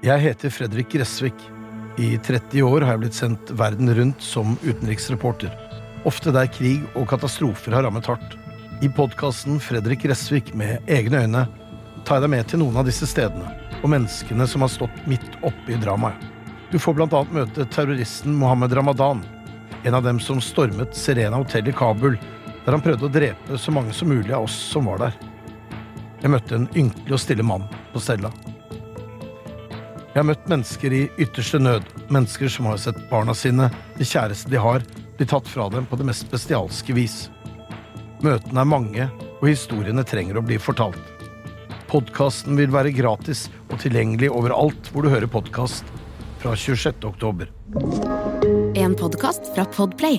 Jeg heter Fredrik Gressvik. I 30 år har jeg blitt sendt verden rundt som utenriksreporter. Ofte der krig og katastrofer har rammet hardt. I podkasten Fredrik Gressvik med egne øyne tar jeg deg med til noen av disse stedene og menneskene som har stått midt oppe i dramaet. Du får annet møte terroristen Mohammed Ramadan, en av dem som stormet Serena hotell i Kabul, der han prøvde å drepe så mange som mulig av oss som var der. Jeg møtte en ynkelig og stille mann på cella. Jeg har møtt mennesker i ytterste nød, mennesker som har sett barna sine, det kjæreste de har, bli tatt fra dem på det mest bestialske vis. Møtene er mange, og historiene trenger å bli fortalt. Podkasten vil være gratis og tilgjengelig overalt hvor du hører podkast fra 26. oktober. En podkast fra Podplay